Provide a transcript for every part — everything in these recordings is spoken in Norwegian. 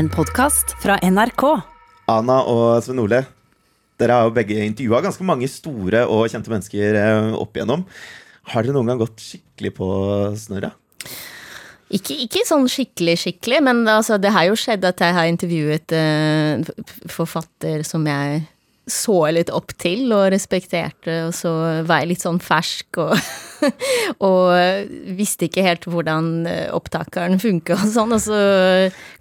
En podkast fra NRK. Ana og Sven Ole, dere har jo begge intervjua ganske mange store og kjente mennesker eh, opp igjennom. Har dere noen gang gått skikkelig på snørra? Ikke, ikke sånn skikkelig, skikkelig, men altså, det har jo skjedd at jeg har intervjuet uh, forfatter som jeg så litt opp til og respekterte, og så var jeg litt sånn fersk og, og visste ikke helt hvordan eh, opptakeren funka og sånn, og så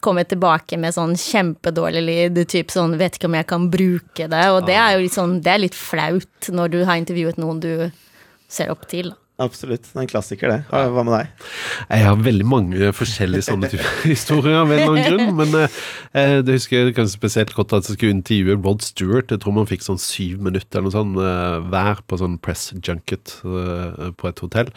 kom jeg tilbake med sånn kjempedårlig lyd, typ sånn vet ikke om jeg kan bruke det, og det er jo litt sånn, det er litt flaut når du har intervjuet noen du ser opp til. Absolutt. Det er en klassiker, det. Hva med deg? Jeg har veldig mange forskjellige sånne typer historier av en eller annen grunn. Men eh, det husker jeg kanskje spesielt godt at jeg skulle intervjue Rod Stewart. Jeg tror man fikk sånn syv minutter eller noe sånt eh, hver på sånn press junket eh, på et hotell.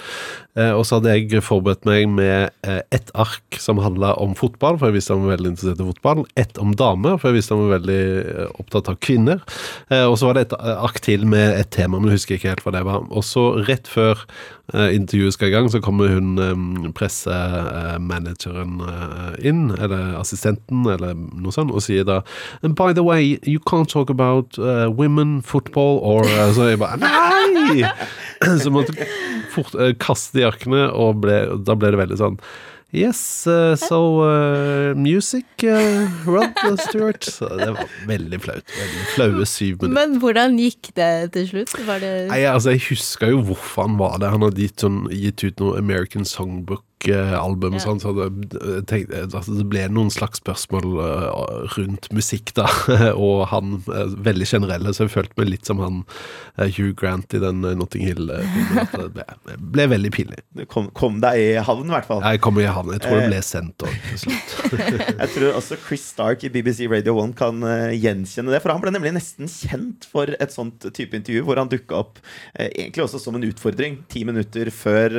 Eh, og så hadde jeg forberedt meg med eh, ett ark som handla om fotball, for jeg visste han var veldig interessert i fotball. Ett om damer, for jeg visste han var veldig eh, opptatt av kvinner. Eh, og så var det et ark til med et tema, men jeg husker ikke helt hva det var. Og så rett før eh, intervjuet skal i gang, så kommer hun eh, pressemanageren eh, inn, eller assistenten, eller noe sånt, og sier da And by the way, you can't talk about uh, women, football or uh, Så jeg bare Nei! Så måtte fort uh, kaste jakkene, og ble, da ble det veldig sånn Yes, uh, so uh, music, uh, Rod Stewart. Så det var veldig flaut. Veldig flaue syv minutter. Men hvordan gikk det til slutt? Var det Nei, altså Jeg husker jo hvorfor han var der. Han hadde gitt, sånn, gitt ut noe American Songbook-album. Ja. Sånn, så det, tenkte, altså, det ble noen slags spørsmål eh, rundt musikk, da. og han eh, veldig generelle, så jeg følte meg litt som han eh, Hugh Grant i den Notting Hill-filmen. Det ble, ble veldig pinlig. Du kom, kom deg i havn, i hvert fall. Jeg kom i havn. Jeg tror det ble sendt òg til slutt. Jeg tror også Chris Stark i BBC Radio 1 kan gjenkjenne det. For han ble nemlig nesten kjent for et sånt type intervju, hvor han dukka opp egentlig også som en utfordring. Ti minutter før,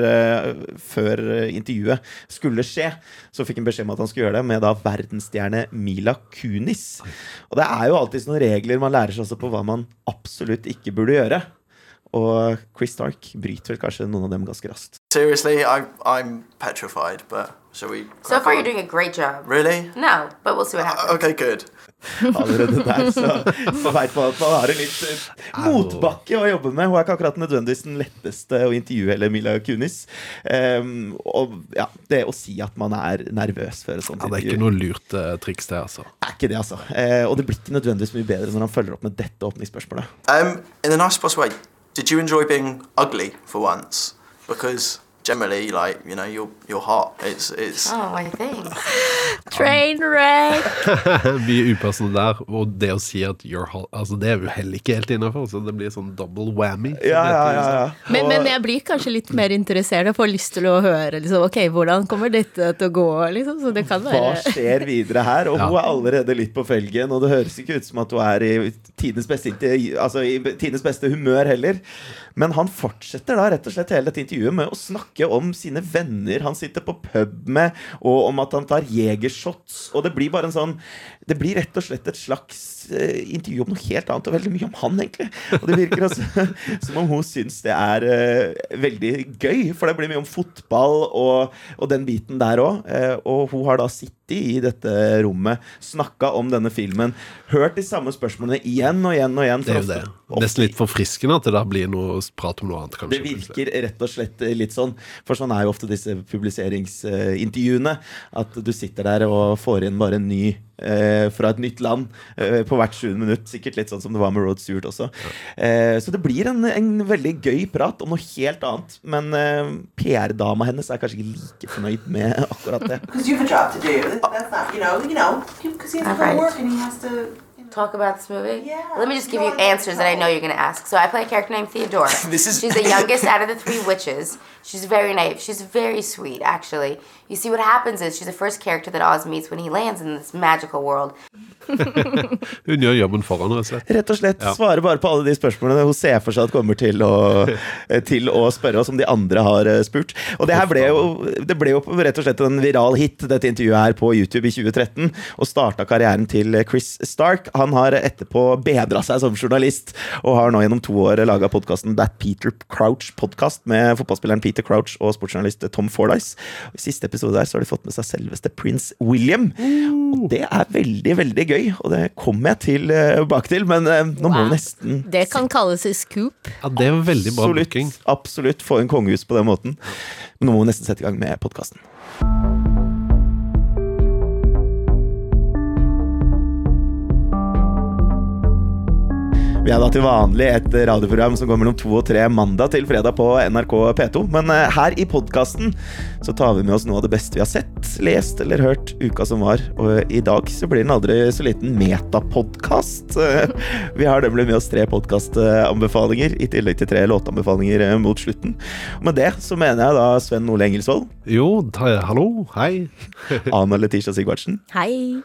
før eh, intervjuet skulle skje, så fikk han beskjed om at han skulle gjøre det med da verdensstjerne Mila Kunis. Og det er jo alltid noen regler man lærer seg også på hva man absolutt ikke burde gjøre. Og Chris Stark bryter vel kanskje noen av dem ganske raskt. Seriously, I, I'm petrified, but shall we? So far, on? you're doing a great job. Really? No, but we'll see what happens. Okay, good. allerede der, så, så veit man at man har en litt eh, motbakke å jobbe med. Hun er ikke akkurat nødvendigvis den letteste å intervjue, eller Mila Kunis. Um, og ja, det å si at man er nervøs før et sånt Ja, det er ikke intervju, noe lurt eh, triks, det, altså. er ikke det, altså. Eh, og det blir ikke nødvendigvis mye bedre når han følger opp med dette åpningsspørsmålet. Um, in the nice possible way, did you enjoy being ugly for once? Because generally, like you know, you're you're hot. It's it's. Oh, I think. Train wreck! Mye upassende der. Og det å si at you're hot Altså, det er jo heller ikke helt innafor, så det blir sånn double whammy. Ja, ja, ja, ja. Men, men jeg blir kanskje litt mer interessert. og får lyst til å høre liksom, ok, hvordan kommer dette til å gå. Liksom. Så det kan Hva være skjer videre her? Og hun er allerede litt på felgen, og det høres ikke ut som at hun er i tidenes beste, inte- altså i tidenes beste humør heller. Men han fortsetter da rett og slett hele dette intervjuet med å snakke om sine venner han sitter på pub med, og om at han tar jegershots. Og det blir bare en sånn Det blir rett og slett et slags eh, intervju om noe helt annet, og veldig mye om han, egentlig. Og det virker også som om hun syns det er eh, veldig gøy, for det blir mye om fotball og, og den biten der òg. og hun har da sittet i dette rommet, snakka om denne filmen, hørt de samme spørsmålene igjen og igjen og igjen. Det er jo det. Nesten litt forfriskende at det da blir noe prat om noe annet, kanskje. det virker rett og slett litt sånn, for sånn er jo ofte disse publiseringsintervjuene. At du sitter der og får inn bare en ny eh, fra et nytt land eh, på hvert sjuende minutt. Sikkert litt sånn som det var med Rod Stewart også. Eh, så det blir en, en veldig gøy prat om noe helt annet. Men eh, PR-dama hennes er kanskje ikke like fornøyd med akkurat det. Talk about this movie? Yeah. Let me just give No, you answers that I know you're going to ask. So I play a character named Theodora. This is- She's the youngest out of the three witches. She's very naive. She's very sweet, actually. You see, what happens is she's the first character that Oz meets when he lands in this magical world. Hun gjør jobben for han, rett og slett. Rett og slett Ja. svarer bare på alle de spørsmålene hun ser for seg at kommer til å, til å spørre oss, om de andre har eh, spurt. Og det her ble jo, det ble jo rett og slett en viral hit, dette intervjuet her på YouTube i 2013, og starta karrieren til Chris Stark. Han har etterpå bedra seg som journalist, og har nå gjennom to år laga podkasten That Peter Crouch-podkast med fotballspilleren Peter Crouch og sportsjournalist Tom Fordyce. Og I siste episode der så har de fått med seg selveste Prince William. Og det er veldig, veldig gøy, og det kommer jeg til bak til, men uh, nå må Wow. vi nesten Det kan kalles en scoop. Ja, Det er veldig bra booking. absolutt få en kongehus på den måten. Men nå må vi nesten sette i gang med podkasten. Vi er da til vanlig et radioprogram som går mellom to og tre mandag til fredag på NRK P2. Men eh, her i podkasten så tar vi med oss noe av det beste vi har sett, lest eller hørt uka som var. Og i dag så blir den aldri så liten metapodkast. Eh, Vi har nemlig med oss tre podkastanbefalinger i tillegg til tre låtanbefalinger eh, mot slutten. Og med det så mener jeg da Sven Ole Engelsvold, Jo, ta, hallo, hei. Ana Letisha Sigvardsen Hei.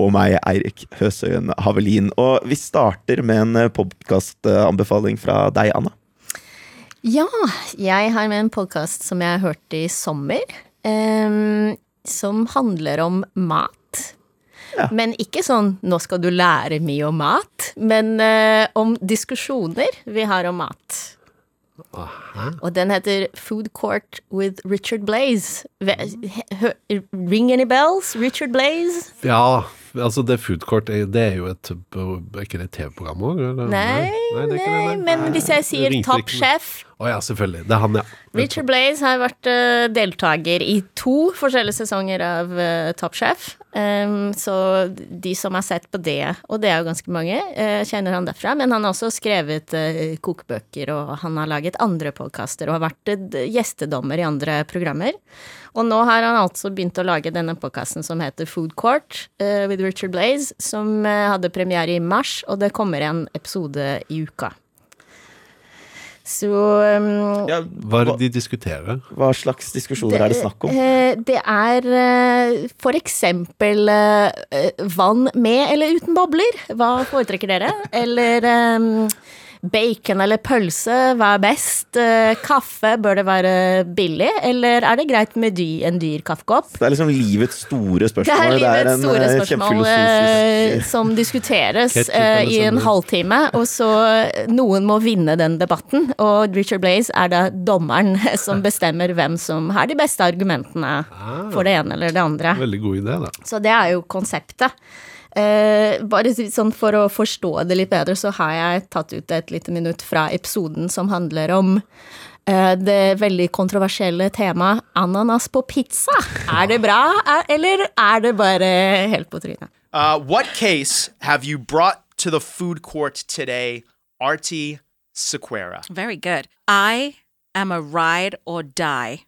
Og meg, Eirik Høsøyen Havelin. Og vi starter med en podkastanbefaling fra deg, Anna. Ja, jeg har med en podkast som jeg hørte i sommer. Um, som handler om mat. Ja. Men ikke sånn 'nå skal du lære mye om mat', men uh, om diskusjoner vi har om mat. Og den heter Food Court with Richard Blaze. Ring any bells? Richard Blaze? Ja, altså det Food Court, er- det er jo et Er ikke det et TV-program òg? Nei, nei, nei, men hvis jeg sier Top Top ikke- oh, ja, selvfølgelig. Det er han, ja. Richard Blaze har vært uh, deltaker i to forskjellige sesonger av uh, Top Chef. Um, så de som har sett på det, og det er jo ganske mange, uh, kjenner han derfra. Men han har også skrevet uh, kokebøker, og han har laget andre podkaster og har vært gjestedommer i andre programmer. Og nå har han altså begynt å lage denne podkasten som heter Food Court with Richard Blaze, som hadde premiere i mars, og det kommer en episode i uka. Så um, Ja, Hva er det de diskuterer? Hva slags diskusjoner er det snakk om? Eh, Det er eh, for eksempel eh, eh, vann med eller uten bobler. Hva foretrekker dere? Eller eh, bacon eller pølse, hva er best? Eh, Kaffe, bør det være billig, eller er det greit med dy, en dyr kaffekopp? Det er liksom livets store spørsmål. Det er livets en, store eh, spørsmål eh, kjempefilosofisk som diskuteres Ketchup eh, i en halvtime, og så noen må vinne den debatten. Og Richard Blaze er da dommeren som bestemmer hvem som har de beste argumentene for det ene eller det andre. Veldig god idé, da. Så det er jo konseptet. Eh, bare sånn for å forstå det litt bedre, så har jeg tatt ut et lite minutt fra episoden som handler om eh, det veldig kontroversielle temaet ananas på pizza. Er det bra, er, eller er det bare helt på trynet? Uh, what case have you brought to the food court today, Artie Sequeira? Very good. I am a ride or die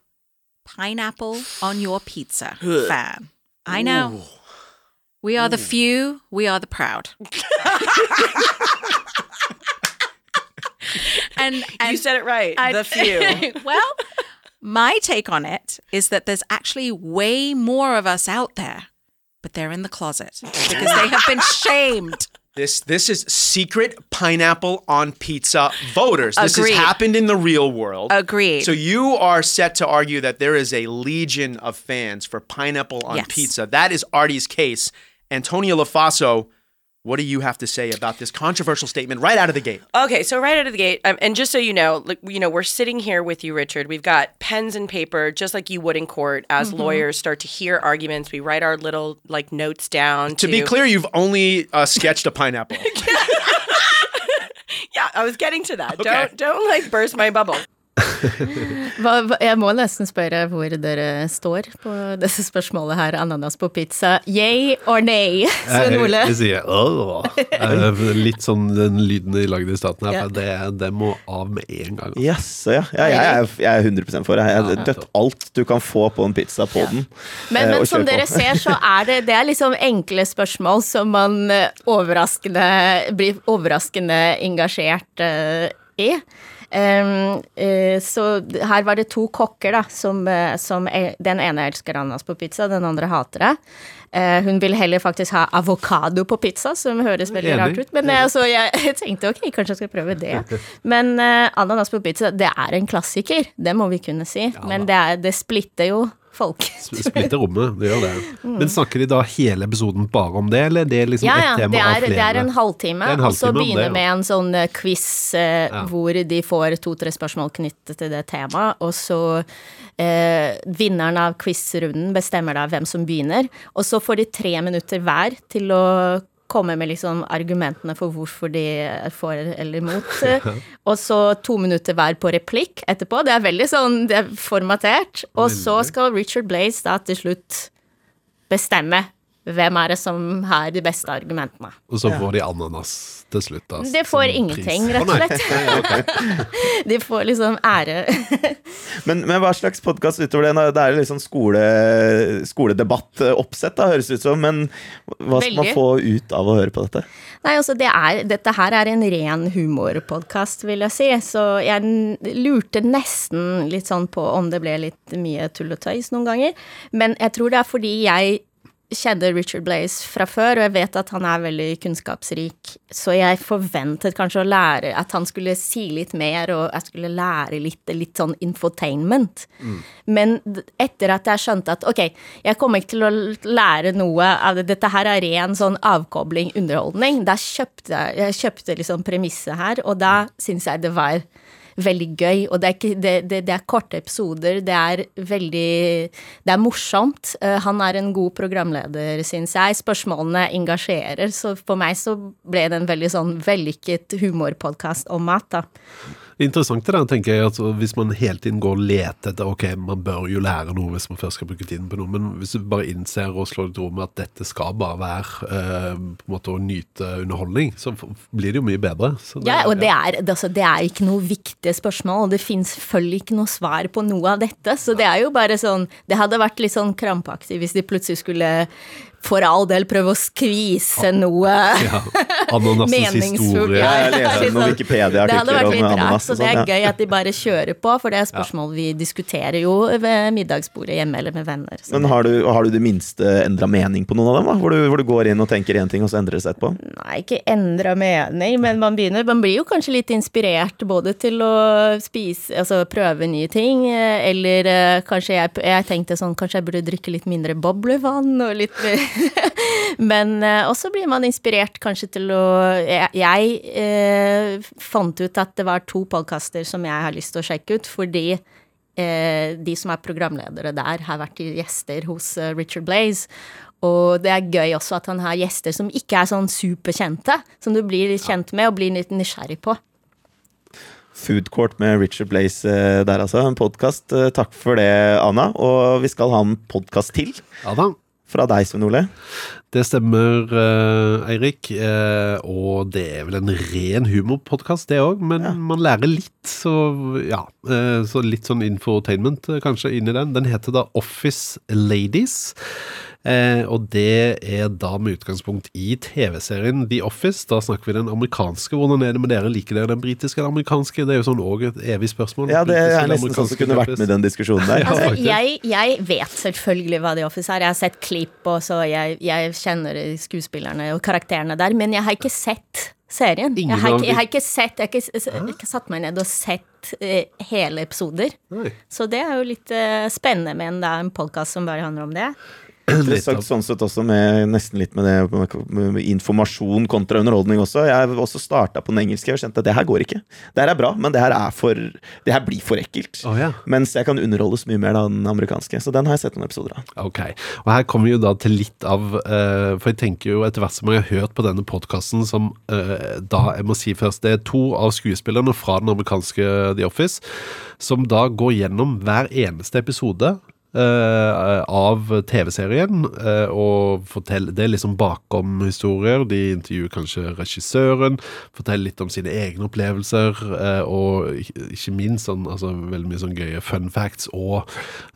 pineapple on your pizza fan. I know. We are the mm. few, we are the proud. and, and You said it right. I- the few. well, my take on it is that there's actually way more of us out there, but they're in the closet because they have been shamed. This this is secret pineapple on pizza voters. This Agreed. has happened in the real world. Agreed. So you are set to argue that there is a legion of fans for pineapple on Yes. pizza. That is Artie's case. Antonio LaFaso, what do you have to say about this controversial statement right out of the gate? Okay, so right out of the gate, um, and just so you know, like you know, we're sitting here with you, Richard. We've got pens and paper, just like you would in court. As lawyers start to hear arguments, we write our little like notes down. To be clear, you've only uh, sketched a pineapple. yeah, I was getting to that. Don't don't like burst my bubble. Hva, hva, jeg må nesten spørre hvor dere står på disse spørsmålet her. Ananas på pizza. Yay or nay, Svein Jeg, Ole? jeg sier åh. Eh, Litt sånn den lyden de lagde i staten her. Ja. for Det, det må av med en gang. Yes, ja. ja jeg, er, jeg er 100 for det. Jeg har dødt alt du kan få på en pizza på den. Men, eh, men som på. dere ser, så er det, det er liksom enkle spørsmål som man eh, overraskende, blir overraskende engasjert uh, i. Eh, så her var det to kokker, da, som, eh, som eh, Den ene elsker ananas på pizza, den andre hater det. Eh, hun vil heller faktisk ha avokado på pizza, som høres veldig Enig. rart ut. Men eh, så jeg, tenkte ok, kanskje jeg skal prøve det. Men ananas på pizza, det er en klassiker. Det må vi kunne si. Men det, er, det splitter jo folk. Splitter rommet, det gjør det. Men snakker de da hele episoden bare om det, eller er det liksom Ja, ett tema av er, flere? det er en halvtime, er og så begynner det, ja. med en sånn eh, quiz eh, Ja. hvor de får to-tre spørsmål knyttet til det temaet, og så eh, Vinneren av quizrunden bestemmer da hvem som begynner, og så får de tre minutter hver til å komme med liksom argumentene for hvorfor de er for eller imot. Og så to minutter hver på replikk etterpå. Det er veldig sånn det er formatert. Og så skal Richard Blaze da til slutt bestemme hvem er det som har de beste argumentene. Og så får de ananas til slutt, da. Det får ingenting, pris. rett og slett. Ja. De får liksom ære. Men, men hva slags podkast utover det? Det er liksom skole, skoledebattoppsett, da, høres det ut som. Men hva skal man få ut av å høre på dette? Nei, altså det er, dette her er en ren humorpodkast, vil jeg si. Så jeg lurte nesten litt sånn på om det ble litt mye tull og tøys noen ganger. Men jeg tror det er fordi jeg kjenner Richard Blaze fra før, og jeg vet at han er veldig kunnskapsrik. Så jeg forventet kanskje å lære at han skulle si litt mer, og jeg skulle lære litt, litt sånn infotainment. Men etter at jeg skjønte at ok, jeg kommer ikke til å lære noe av det, dette her er ren sånn avkobling, underholdning, da kjøpte jeg, jeg kjøpte liksom premisset her, og da syns jeg det var veldig gøy. Og det er, ikke, det, det, det er korte episoder, det er veldig Det er morsomt. Eh, han er en god programleder, syns jeg. Spørsmålene engasjerer, så for meg så ble det en veldig sånn vellykket humorpodkast om mat, da. Interessant det der, tenker jeg, at hvis man hele tiden går og leter etter Ok, man bør jo lære noe hvis man først skal bruke tiden på noe, men hvis du bare innser og slår et ro med at dette skal bare være eh, på en måte å nyte underholdning, så blir det jo mye bedre. Så Ja, og det er, det, altså, det er ikke noe viktige spørsmål, og det fins selvfølgelig ikke noe svar på noe av dette. Så det er jo bare sånn Det hadde vært litt sånn krampaktig hvis de plutselig skulle for all del prøve å skvise noe ja, meningsfullt. Ja, jeg leser noen Wikipedia-artikler Det hadde vært litt rart, så det er gøy at de bare kjører på, for det er spørsmål vi diskuterer jo ved middagsbordet hjemme eller med venner. Så. Men har du, har du det minste endra mening på noen av dem? da? Hvor du, hvor du går inn og tenker én ting, og så endrer det seg etterpå? Nei, ikke endra mening, men man begynner Man blir jo kanskje litt inspirert både til å spise Altså prøve nye ting, eh, eller eh, kanskje jeg Jeg tenkte sånn Kanskje jeg burde drikke litt mindre boblevann og litt mer Men eh, også blir man inspirert kanskje til å Jeg, jeg eh, fant ut at det var to podkaster som jeg har lyst til å sjekke ut, fordi eh, de som er programledere der, har vært gjester hos eh, Richard Blaze. Og det er gøy også at han har gjester som ikke er sånn superkjente, som du blir kjent med og blir litt nysgjerrig på. Food Court med Richard Blaze eh, der, altså. En podkast. Takk for det, Anna. Og vi skal ha en podkast til Ja da. Fra deg, Svein Ole. Det stemmer, eh, Eirik. eh, og det er vel en ren humorpodkast, det òg. Men man lærer litt, så ja. eh, så litt sånn infotainment kanskje inni den. Den heter da Office Ladies. Eh, og det er da med utgangspunkt i TV-serien The Office. Da snakker vi den amerikanske. Hvordan er det med dere? Liker dere den britiske eller amerikanske? Det er jo sånn òg et evig spørsmål. Ja, det er nesten sånn som kunne vært med i den diskusjonen der. Ja, Altså, jeg, jeg vet selvfølgelig hva The Office er. Jeg har sett klipp, og så jeg, jeg kjenner skuespillerne og karakterene der, men jeg har ikke sett serien. Jeg har, ikke, jeg har ikke sett Jeg har ikke, jeg har ikke satt meg ned og sett eh, hele episoder. Nei. Så det er jo litt eh, spennende, men det er en podkast som bare handler om det. Interessant sånn sett også med nesten litt med det med, med informasjon kontra underholdning også. Jeg også starta på den engelske og kjente at det her går ikke. Det her er bra, men det her er for Det her blir for ekkelt. Oh, ja. Mens jeg kan underholdes mye mer da den amerikanske. Så den har jeg sett noen episoder av. Ok, og her kommer vi jo da til litt av uh, For jeg tenker jo etter hvert som jeg har hørt på denne podkasten, som uh, da jeg må si først Det er to av skuespillerne fra den amerikanske The Office som da går gjennom hver eneste episode av TV-serien. eh, og fortell, Det er liksom bakom historier. De intervjuer kanskje regissøren, forteller litt om sine egne opplevelser, eh, og ikke minst sånn, altså, veldig mye sånn gøye fun facts og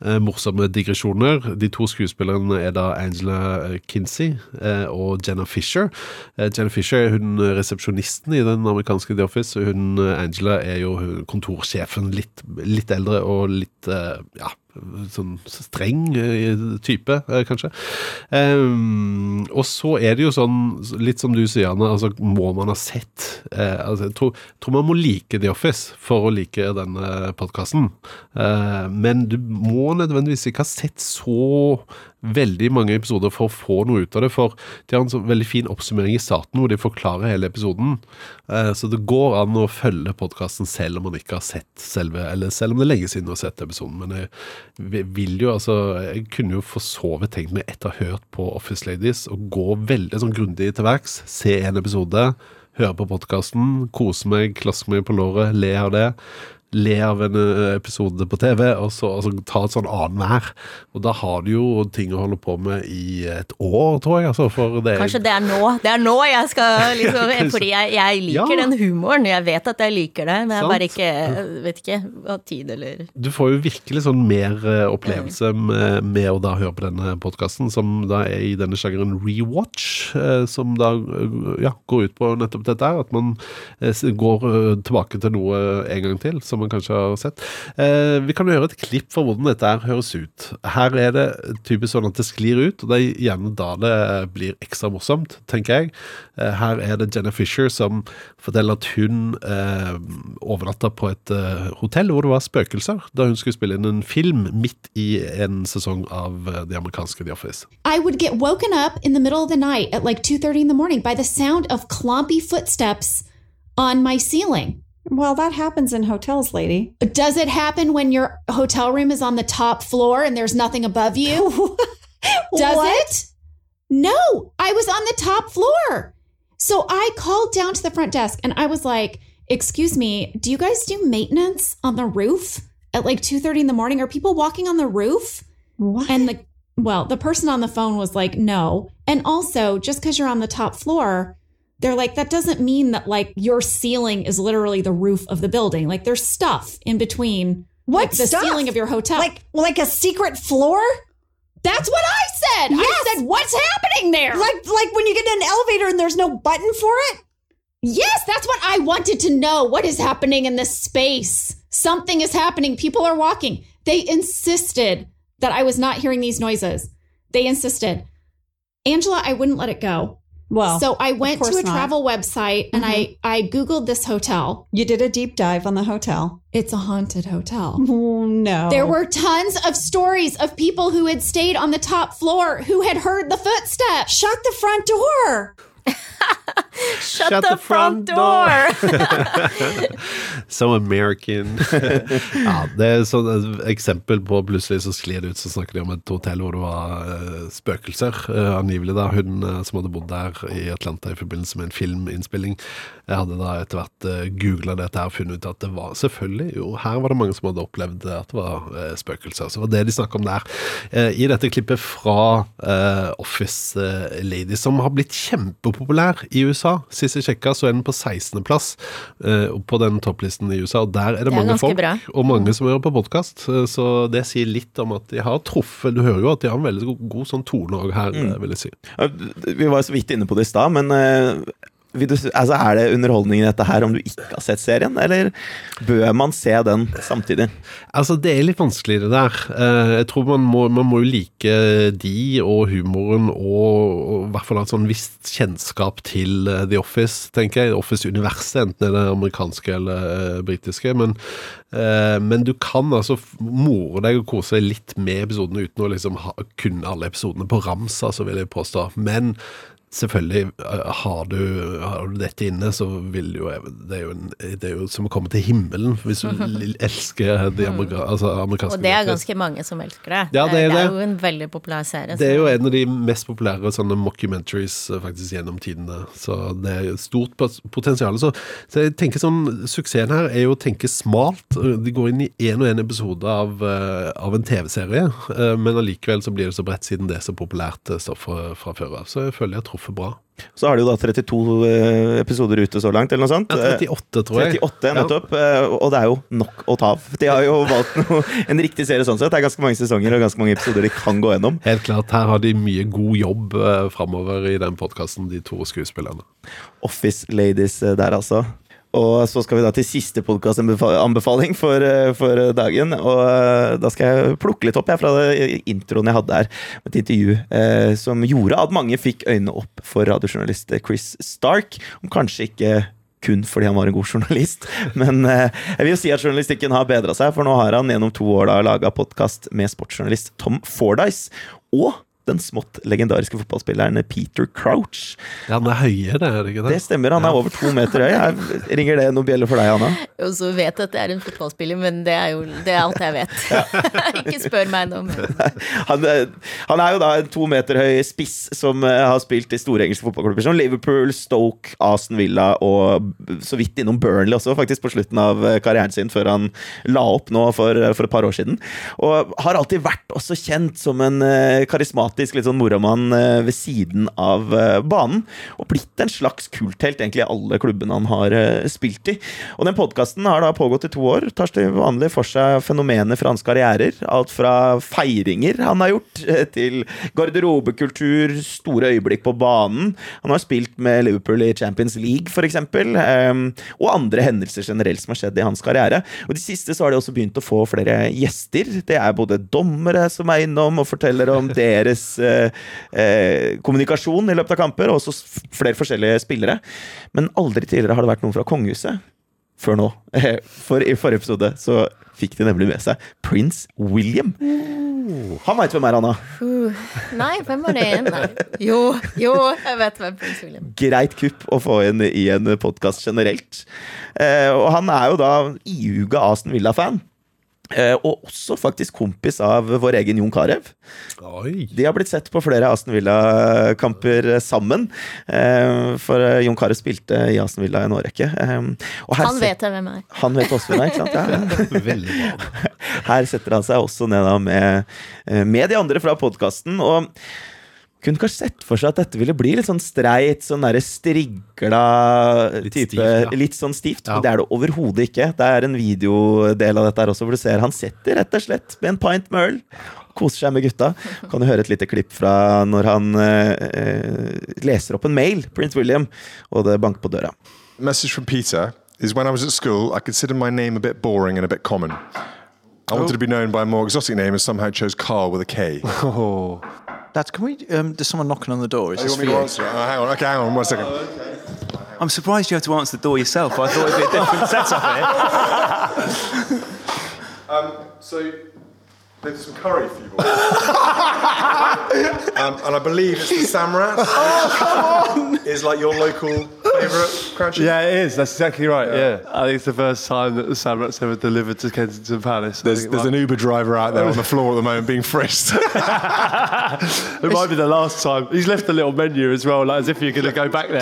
uh, morsomme digresjoner. De to skuespillerne er da Angela Kinsey uh, og Jenna Fisher. Uh, Jenna Fisher er hun resepsjonisten i den amerikanske The Office. Hun, eh, Angela er jo kontorsjefen, litt, litt eldre og litt eh, ja, sånn streng eh, type, eh, kanskje. Um, og så er det jo sånn, litt som du sier, Anne, altså må man ha sett uh, altså, Jeg tror, tror man må like The Office for å like denne podkasten. Uh, men du må nødvendigvis ikke ha sett så veldig mange episoder for å få noe ut av det. For de har en sånn veldig fin oppsummering i starten hvor de forklarer hele episoden. Eh, Så det går an å følge podkasten selv om man ikke har sett selve Eller selv om det er lenge siden du har sett episoden. Men jeg vil jo altså Jeg kunne jo for så vidt tenkt meg, etter å ha hørt på Office Ladies, å gå veldig sånn grundig til verks. Se en episode, høre på podkasten, kose meg, klaske meg på låret, le av det le av en episode på TV, og så altså, ta et sånn annenhver. Og da har du jo ting å holde på med i et år, tror jeg. Altså, for det Kanskje det er nå Det er nå jeg skal liksom Fordi jeg, jeg liker Ja. den humoren. Jeg vet at jeg liker det, men jeg Sant. bare ikke vet ikke hva tid eller Du får jo virkelig sånn mer eh, opplevelse med, med å da høre på denne podkasten, som da er i denne sjangeren rewatch, eh, som da eh, ja, går ut på nettopp dette her. At man eh, går eh, tilbake til noe en gang til, som man kanskje har sett. Eh, vi kan høre et klipp for hvordan dette her høres ut. Her er det typisk sånn at det sklir ut, og det er gjerne da det blir ekstra morsomt, tenker jeg. Eh, her er det Jenna Fisher som forteller at hun eh, overnatta på et eh, hotell hvor det var spøkelser, da hun skulle spille inn en film midt i en sesong av eh, det amerikanske The Office. I would get woken up in the middle of the night at like 2:30 in the morning by the sound of clompy footsteps on my ceiling. Well, that happens in hotels, lady. Does it happen when your hotel room is on the top floor and there's nothing above you? Does What? it? No, I was on the top floor. So I called down to the front desk and I was like, "Excuse me, do you guys do maintenance on the roof at like 2:30 in the morning? Are people walking on the roof?" What? And the well, the person on the phone was like, "No." And also, just cuz you're on the top floor, they're like that doesn't mean that like your ceiling is literally the roof of the building. Like there's stuff in between What like, the stuff? ceiling of your hotel. Like like a secret floor? that's what I said. I said, "What's happening there?" Like like when you get in an elevator and there's no button for it? Yes, that's what I wanted to know. What is happening in this space? Something is happening. People are walking. They insisted that I was not hearing these noises. They insisted. Angela, I wouldn't let it go. Well, so I went to a not. travel website and I mm-hmm. I googled this hotel. you did a deep dive on the hotel. It's a haunted hotel. Oh, no. There were tons of stories of people who had stayed on the top floor who had heard the footsteps. Shut the front door. Shut, the, front door! So American. ja, det er sånn et eksempel på plutselig så sklir det ut, så snakker de om et hotell hvor det var eh, spøkelser. eh, angivelig da, hun eh, som hadde bodd der i Atlanta i forbindelse med en filminnspilling, jeg hadde da etter hvert uh, googla dette her og funnet ut at det var selvfølgelig Jo, her var det mange som hadde opplevd at det var spøkelser. Så det var det de snakka om der. I dette klippet fra Office Lady, som har blitt kjempepopulær i USA. Sist jeg sjekka, så er den på 16.-plass eh, på den topplisten i USA. Og der er det, Det er mange folk, bra. og mange som hører på podkast. Så det sier litt om at de har truffet Du hører jo at de har en veldig god, god sånn tone òg her, mm. vil jeg si. Vi var så vidt inne på det i stad, men eh, vil du, altså er det underholdning i dette her om du ikke har sett serien, eller bør man se den samtidig? Altså, det er litt vanskelig det der. Eh, Jeg tror man må, man må jo like de og humoren og, og hvert fall ha et sånn visst kjennskap til eh, The Office, tenker jeg. Office-universet, enten det er det amerikanske eller eh, britiske. Men, men du kan altså more deg og kose deg litt med episodene uten å liksom ha, kunne alle episodene på rams, altså, vil jeg påstå. Men Selvfølgelig, eh, har du, har du dette inne, så vil jo Det er jo, en, det er jo som å komme til himmelen hvis du elsker de amerika, altså amerikanske Og det er ganske mange som elsker det. Ja, det er det det. er jo en veldig populær serie. Det er jo en av de mest populære sånne mockumentaries eh, faktisk gjennom tidene. Så det er jo stort potensial. Så, så jeg tenker sånn, Suksessen her er jo å tenke smalt. De går inn i én og én episode av, eh, av en TV-serie, eh, men allikevel så blir det så bredt siden det er så populært eh, stoff fra, fra før av. Så jeg føler jeg har truffet bra. Så har de jo da 32 eh, episoder ute så langt, eller noe sånt. Ja, 38 tror jeg. 38, nettopp. Ja. Og det er jo nok å ta av. De har jo valgt noe, en riktig serie sånn sett. Det er ganske mange sesonger og ganske mange episoder de kan gå gjennom. Helt klart, her har de mye god jobb eh, framover i den podkasten, de to skuespillerne. Office Ladies eh, der, altså. Og så skal vi da til siste podkastanbefaling for, eh, for dagen. Og eh, da skal jeg plukke litt opp jeg, fra introen jeg hadde her, et intervju eh, som gjorde at mange fikk øynene opp for radiojournalist Chris Stark. Om kanskje ikke kun fordi han var en god journalist, men eh, jeg vil jo si at journalistikken har bedra seg, for nå har han gjennom to år da laga podkast med sportsjournalist Tom Fordyce. Og den smått legendariske fotballspilleren Peter Crouch. Ja, han er høyere, det er ikke det? Det stemmer, han er over to meter høy. Jeg- Ringer det noen bjeller for deg, Anna? Og så vet jeg at det er en fotballspiller, men det er jo det er alt jeg vet. ikke spør meg noe mer. Han, eh, han er jo da en to meter høy spiss som eh, har spilt i store engelske fotballklubber som Liverpool, Stoke, Aston Villa og så vidt innom Burnley også, faktisk på slutten av eh, karrieren sin, før han la opp nå for, for et par år siden. Og har alltid vært også kjent som en eh, karismatisk litt sånn moromann eh, ved siden av eh, banen, og blitt en slags kulthelt egentlig i alle klubbene han har eh, spilt i. Og den podkasten har da pågått i to år, tar til vanlig for seg fenomener fra hans karrierer. Alt fra feiringer han har gjort, til garderobekultur, store øyeblikk på banen. Han har spilt med Liverpool i Champions League, f.eks., og andre hendelser generelt som har skjedd i hans karriere. Og de siste så har de også begynt å få flere gjester. Det er både dommere som er innom og forteller om deres eh, eh, kommunikasjon i løpet av kamper, og også flere forskjellige spillere. Men aldri tidligere har det vært noen fra kongehuset. Før nå. Eh, For i forrige episode så fikk de nemlig med seg prins William. Han veit hvem er, Anna. Uh, nei, hvem var det? Nei. Jo, jo, jeg vet hvem prins William greit kupp å få inn i en podkast generelt. Eh, og han er jo da iuga Aston Villa-fan. Eh, og også faktisk kompis av vår egen Jon Carew. De har blitt sett på flere Aston Villa-kamper sammen. Eh, for eh, Jon Carew spilte i Aston Villa en årrekke. Eh, her Han vet jeg hvem er. Han vet også hvem er, ikke sant? Ja. Her setter han seg også ned med, med de andre fra podkasten. Og kunne kanskje sett for seg at dette ville bli litt sånn streit, sånn derre strigla Litt type stivt, ja. Litt sånn stivt. Ja. Men det er det overhodet ikke. Det er en videodel av dette her også, hvor du ser han setter rett og slett med en pint med øl. Koser seg med gutta. Kan du høre et lite klipp fra når han eh, eh, leser opp en mail, Prince William, og det banker på døra. message from Peter is when I was at school, I considered my name a bit boring and a bit common. I wanted to be known by a more exotic name and somehow chose Carl with a K. Oh. Dad, can we? Um, there's someone knocking on the door. Is Oh, you this want for me to you? answer it? Oh, hang on, okay, hang on, one second. I'm surprised you have to answer the door yourself. I thought it'd be a different setup here. Um, so there's some curry for you boys. um, and I believe it's the Samrat. Oh, come on! Is like your local favourite crouching. Yeah, it is. That's exactly right. Yeah, I think it's the first time that the Samrat's ever delivered to Kensington Palace. I There's, think there's an Uber driver out there on the floor at the moment being frisked. It might be the last time. He's left a little menu as well, like as if you're going to go back there.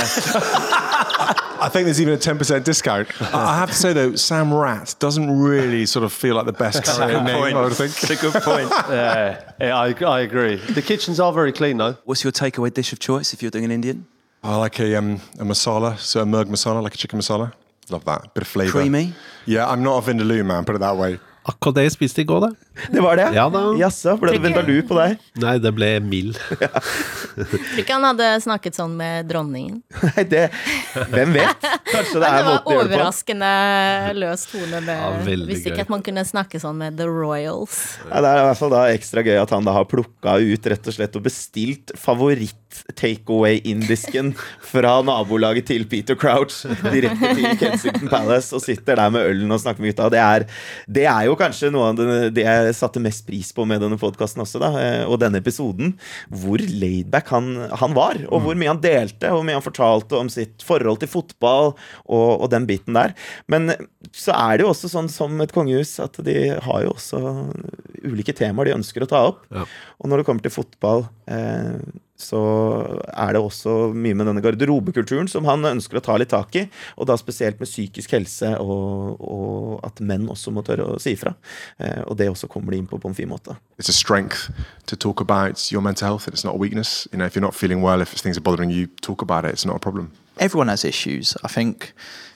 I think there's even a 10% discount. I I have to say though, Sam Rat doesn't really sort of feel like the best That's a name, point. I would think. It's a good point. yeah, yeah I, I agree. The kitchens are very clean though. What's your takeaway dish of choice if you're doing an Indian? I like a, um, a masala, so a murg masala, like a chicken masala. Love that. Bit of flavour. Creamy? Yeah, I'm not a vindaloo man, put it that way. Akkurat det jeg spiste i går, det. Det var det? Ja da. Jaså, ble det Vendaloo på deg? Nei, det ble mild. Tror ikke han hadde snakket sånn med dronningen. Nei, det Hvem vet? Kanskje det er var måten å gjøre det på. overraskende løs tone. Det. Ja, visste ikke gøy. at man kunne snakke sånn med The Royals. Ja, det er i hvert fall da ekstra gøy at han da har plukka ut rett og slett og bestilt favoritt-takeaway-indisken fra nabolaget til Peter Crouch direkte til Kensington Palace og sitter der med ølen og snakker med gutta. Det er, det er jo kanskje noe av det, det jeg satte mest pris på med denne podkasten også, da, eh, og denne episoden. Hvor laidback han, han var, og hvor mye han delte, og hvor mye han fortalte om sitt forhold til fotball og, og den biten der. Men så er det jo også sånn som et kongehus at de har jo også ulike temaer de ønsker å ta opp. Og når det kommer til fotball, eh, så er det også mye med denne garderobekulturen som han ønsker å ta litt tak i. Og da spesielt med psykisk helse, og, og at menn også må tørre å si ifra. Eh, og det også kommer de inn på på en fin måte. It's a strength to talk about your mental health. and It's not a weakness. You know, if you're not feeling well, if things are bothering you, talk about it. It's not a problem. Everyone has issues. I think,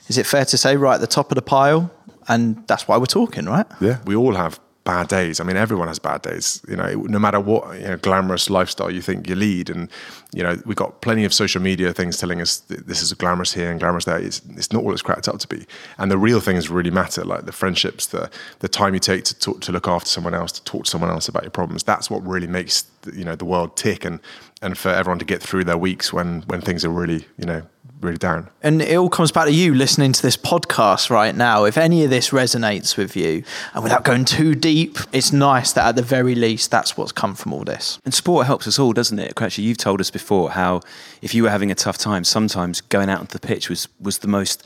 is it fair to say, right at the top of the pile? And that's why we're talking, right? Yeah, we all have bad days. I mean, everyone has bad days. You know, no matter what you know, glamorous lifestyle you think you lead, and you know, we've got plenty of social media things telling us this is glamorous here and glamorous there. It's, it's not all it's cracked up to be. And the real things really matter, like the friendships, the the time you take to talk, to look after someone else, to talk to someone else about your problems. That's what really makes you know the world tick, and and for everyone to get through their weeks when when things are really you know really down. And it all comes back to you listening to this podcast right now. If any of this resonates with you, and without going too deep, it's nice that at the very least that's what's come from all this. And sport helps us all, doesn't it? Actually, you've told us before how if you were having a tough time, sometimes going out onto the pitch was, was the most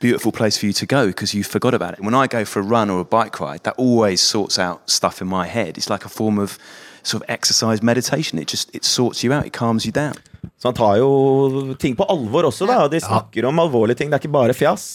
beautiful place for you to go because you forgot about it. When I go for a run or a bike ride, that always sorts out stuff in my head. It's like a form of sort of exercise meditation. It just it sorts you out. It calms you down. Så han tar jo ting på alvor også, da. Og de snakker om alvorlige ting. Det er ikke bare fjas.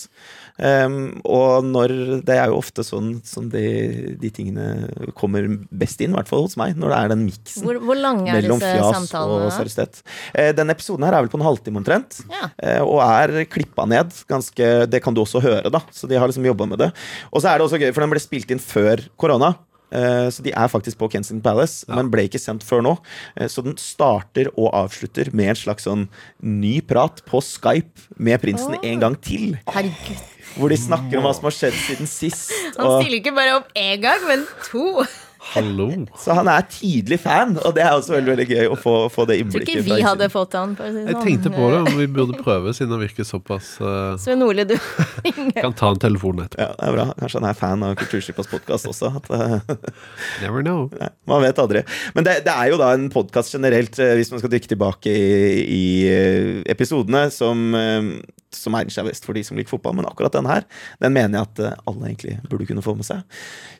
Um, og når Det er jo ofte sånn som de, de tingene kommer best inn, i hvert fall hos meg, når det er den miksen Hvor, hvor mellom fjas og seriøsitet. Uh, denne episoden her er vel på en halvtime omtrent, Ja. uh, og er klippa ned. ganske, Det kan du også høre, da. Så de har liksom jobba med det. Og så er det også gøy, for den ble spilt inn før korona. Eh, Så de er faktisk på Kensington Palace, men ble ikke sendt før nå. Eh, Så den starter og avslutter med en slags sånn ny prat på Skype med prinsen en gang til. Herregud. Hvor de snakker om hva som har skjedd siden sist. Han og- stiller ikke bare opp én gang, men to. Hallo. Så han er tidlig fan, og det er også veldig veldig gøy å få, få det Jeg tror ikke vi hadde fått han. For å si sånn. Jeg tenkte på det, om vi burde prøve, siden han virker såpass uh, Sven Ole, du. Kan ta en telefon etterpå. Ja, det er bra. Kanskje han er fan av Kulturskipas podkast også. At, eh, Never know. Nei, man vet aldri. Men det, det er jo da en podkast generelt, eh, hvis man skal dykke tilbake i, i eh, episodene, som, eh, som egner seg best for de som liker fotball. Men akkurat den her, den mener jeg at eh, alle egentlig burde kunne få med seg.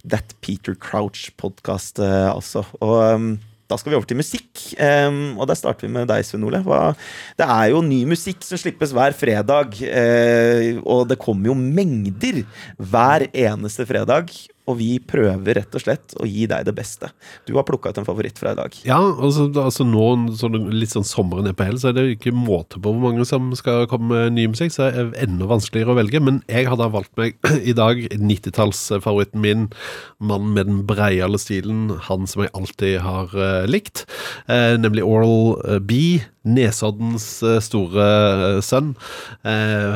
That Peter Crouch-podkast, altså. Og um, da skal vi over til musikk, um, og der starter vi med deg, Svein Ole. Det er jo ny musikk som slippes hver fredag, eh, og det kommer jo mengder hver eneste fredag. Og vi prøver rett og slett å gi deg det beste. Du har plukka ut en favoritt fra i dag. Ja, altså, altså nå så litt sånn sommeren er på hell, så er det ikke måte på hvor mange som skal komme med ny musikk, så det er enda vanskeligere å velge. Men jeg hadde valgt meg i dag 90-tallsfavoritten min, mannen med den breiale stilen, han som jeg alltid har uh, likt, Uh, nemlig Oral eh, B. Nesoddens store sønn.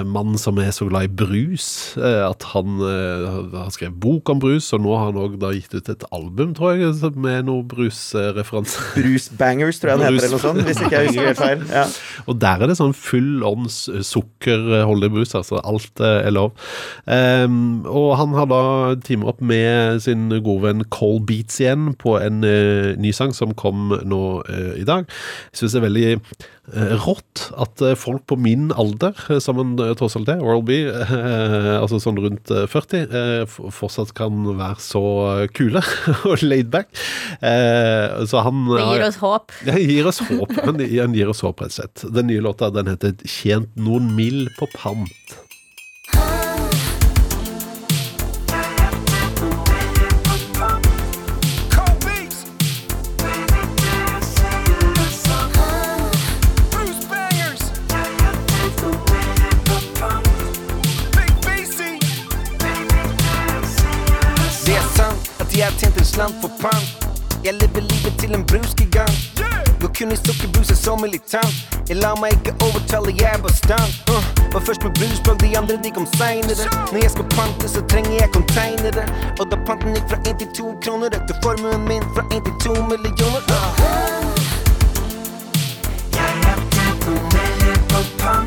Mannen som er så glad i brus at han har skrevet bok om brus, og nå har han òg gitt ut et album, tror jeg, som- med noe brusreferanse. Brusbangers, tror jeg han heter, eller noe sånt, hvis ikke jeg husker helt feil. Ja. Og der er det sånn full ånds s- sukkerholdig brus, altså alt eh, er lov. Um, og han har da teamet opp med sin gode venn Cole Beats igjen på en uh, ny sang som kom nå uh, i dag. Jeg syns det er veldig eh, rått at eh, folk på min alder, sammen eh, tross alt er, Oral B, eh, altså sånn rundt eh, 40, eh, fortsatt kan være så eh, kule og laid back. Eh, så han Det gir oss håp. det gir oss håp. Han, han gir oss håp, rett og slett. Den nye låta den heter 'Tjent noen mill på pant'. Slant for pant. Jeg lever livet til en brusgigant. Går kun i sukkerbruset som militant. Jeg lar meg ikke overtale, jeg er bastant. Uh, var først med brusblogg, de andre de kom seinere. Når jeg skal pante, så trenger jeg containere. Og da panten gikk fra én til to kroner, økte formuen min fra én til to millioner. Uh. Jeg millier på pant.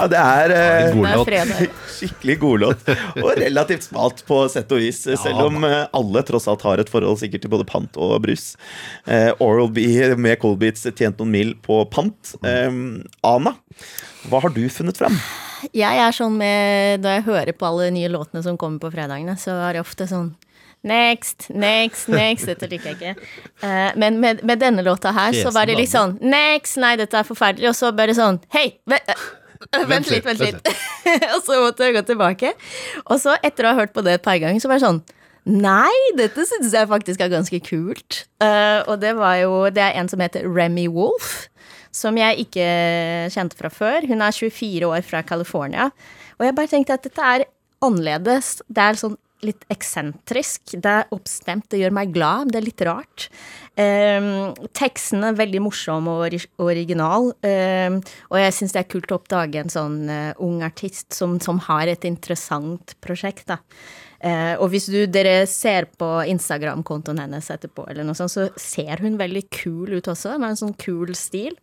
Ja, det er eh, en god Det er låt. skikkelig godlåt. Og relativt smalt på sett og vis, selv om eh, alle tross alt har et forhold sikkert til både pant og brus. Eh, Oral-B med Colbeats tjent noen mil på pant. Eh, Ana, hva har du funnet fram? Jeg er sånn med Når jeg hører på alle nye låtene som kommer på fredagene, så er det ofte sånn Next, next, next. Dette liker jeg ikke. Uh, men med, med denne låta her, så var det litt sånn Next, nei, dette er forferdelig. Og så bare sånn Hei, eh, vent litt, vent litt. og så måtte jeg gå tilbake. Og så, etter å ha hørt på det et par ganger, så var det sånn Nei, dette syns jeg faktisk er ganske kult. Uh, og det var jo Det er en som heter Remy Wolf, som jeg ikke kjente fra før. Hun er 24 år fra California. Og jeg bare tenkte at dette er annerledes. Det er sånn litt eksentrisk. Det er oppstemt, det gjør meg glad. Det er litt rart. Um, teksten er veldig morsom og original. Um, og jeg syns det er kult å oppdage en sånn uh, ung artist som, som har et interessant prosjekt. da. Eh, og hvis du, dere ser på Instagram-kontoen hennes etterpå, eller noe sånt, så ser hun veldig kul ut også. Med en sånn kul stil.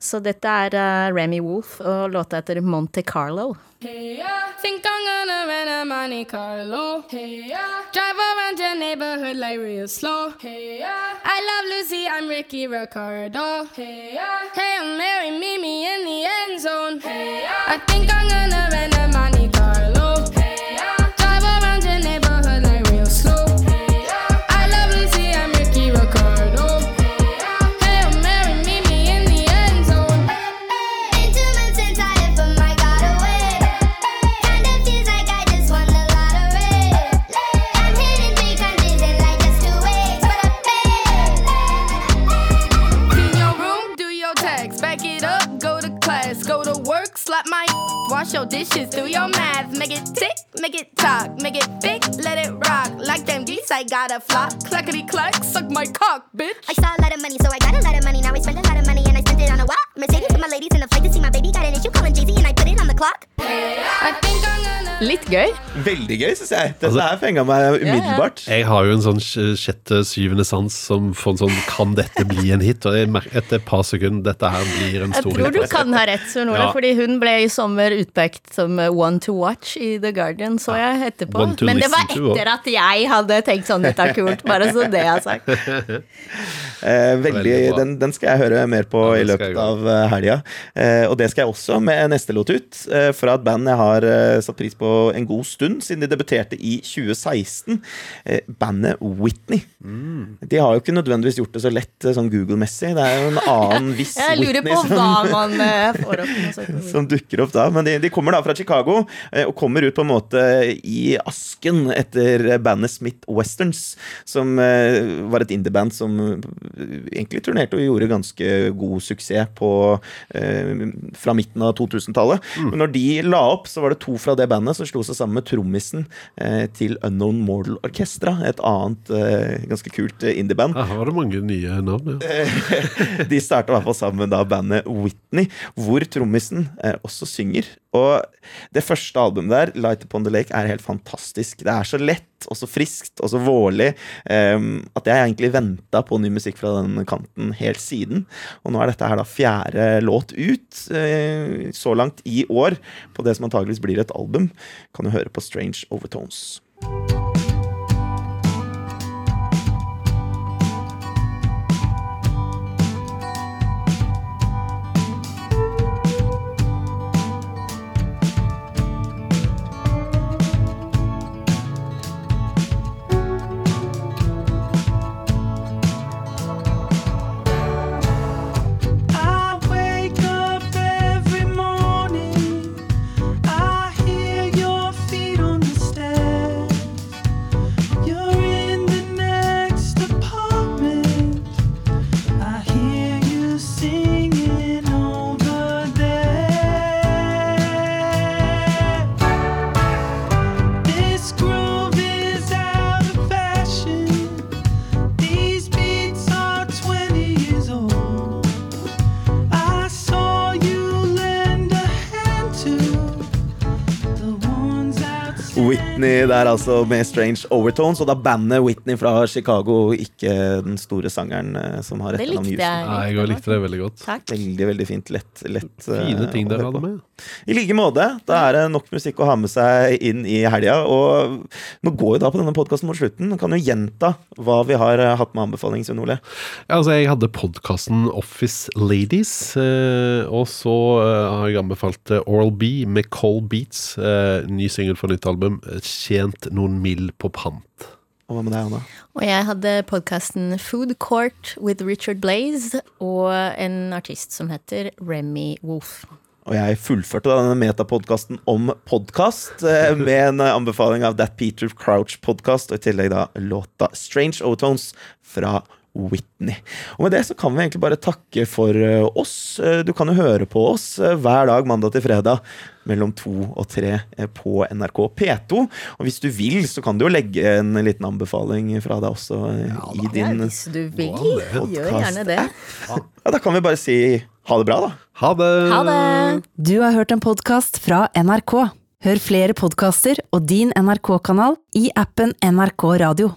Så dette er uh, Remy Wolf og låta etter Monte Carlo. Hey, I think I'm gonna rent a Monte Carlo. Drive around your neighborhood like real slow. I, love Lucy, I'm Ricky Ricardo. Hey, I, meet me in the end I think I'm gonna rent wash your dishes, do your math, make it tick, make it talk, make it thick, let it rock. Like them geese, I got a flock, clackety clack, suck my cock, bitch. I saw a lot of money, so I got a lot of money. Now I spend a lot of money and I spent it on a what? Mercedes with my ladies in the flight to see my baby. Got an issue calling Jay Z and I put it on the clock. I think gonna Litt gøy. Veldig gøy, syns jeg. Dette her fenga meg umiddelbart. Jeg har jo en sånn sjette, syvende sans som får en sånn Kan dette bli en hit? Og jeg merker etter et par sekunder dette her blir en stor hit. Jeg tror tror du kan ha rett, Svein Ole, Ja. fordi hun ble i sommer utpekt som one to watch i The Guardian, så jeg etterpå. One to Men det var etter at jeg hadde tenkt sånn, dette er kult, bare så det er sagt. Eh, veldig, Veldig den, den skal jeg høre mer på Ja, i løpet av eh, helga. Eh, og det skal jeg også med neste låt ut, eh, fra et band jeg har eh, satt pris på en god stund, siden de debuterte i 2016. Eh, bandet Whitney. Mm. De har jo ikke nødvendigvis gjort det så lett eh, sånn Google-messig. Det er jo en annen viss Jeg lurer Whitney på som- hva man eh, får opp. på som dukker opp da. Men de, de kommer da fra Chicago, og kommer ut på en måte i asken etter bandet Smith Westerns, som var et indieband som eh, egentlig turnerte og gjorde ganske god suksess på, fra midten av 2000-tallet. Men når de la opp, så var det to fra det bandet som slo seg sammen med trommisen eh, til Unknown Mortal Orchestra, et annet eh, ganske kult eh, indieband. Her har du mange nye navn, ja. De starta i hvert fall sammen da bandet Whitney, hvor trommisen også synger. Og det første albumet der, Light Upon The Lake, er helt fantastisk. Det er så lett og så friskt og så vårlig um, at jeg egentlig venta på ny musikk fra den kanten helt siden. Og nå er dette her da fjerde låt ut uh, så langt i år på det som antageligvis blir et album. Kan du høre på Strange Overtones. I der altså med Strange Overtones, og da bandet Whitney fra Chicago, ikke den store sangeren eh, som har Det etternavn likte Houston. jeg. Jeg likte det veldig godt. Takk. Veldig, veldig fint. Lett, lett eh, Fine ting å dere hadde med. I like måte. Da er det nok musikk å ha med seg inn i helga. Og nå går jo da på denne podkasten mot slutten. Kan jo gjenta hva vi har eh, hatt med anbefaling, Svein Ole. Ja, altså, jeg hadde podkasten Office Ladies, eh, og så eh, har jeg anbefalt Oral B med Cold Beats, eh, ny singel for nytt album, 'Tjent noen mill på pant'. Og hva med deg, Anna? Og jeg hadde podkasten Food Court with Richard Blaze og en artist som heter Remy Wolf. Og jeg fullførte da denne metapodkasten om podkast eh, med en eh, anbefaling av That Peter Crouch-podkast, og i tillegg da låta Strange Overtones fra Whitney. Og med det så kan vi egentlig bare takke for eh, oss. Du kan jo høre på oss hver dag mandag til fredag mellom to og tre på NRK P2. Og hvis du vil, så kan du jo legge en liten anbefaling fra deg også ja, i din det. Ja, da kan vi bare si ha det bra, da. Ha det! Ha det! Du har hørt en podkast fra NRK. Hør flere podkaster og din NRK-kanal i appen NRK Radio.